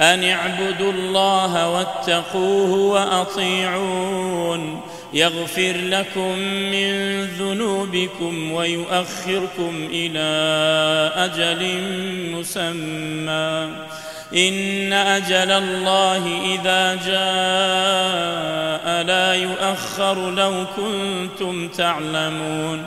أن اعبدوا الله واتقوه وأطيعون. يغفر لكم من ذنوبكم ويؤخركم إلى أجل مسمى. إن أجل الله إذا جاء لا يؤخر لو كنتم تعلمون.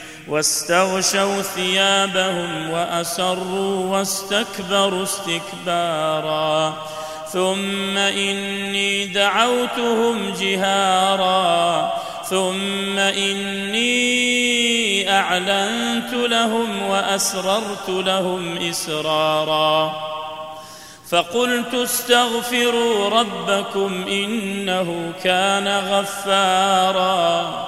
واستغشوا ثيابهم وأسروا واستكبروا استكبارا. ثم إني دعوتهم جهارا. ثم إني أعلنت لهم وأسررت لهم إسرارا. فقلت استغفروا ربكم إنه كان غفارا.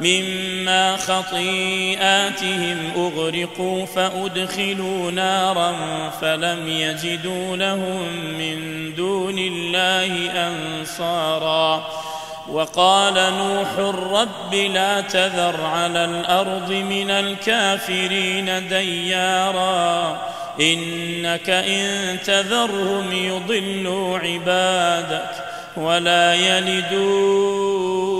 مما خطيئاتهم أغرقوا فأدخلوا نارا فلم يجدوا لهم من دون الله أنصارا. وقال نوح رب لا تذر على الأرض من الكافرين ديارا إنك إن تذرهم يضلوا عبادك ولا يلدوا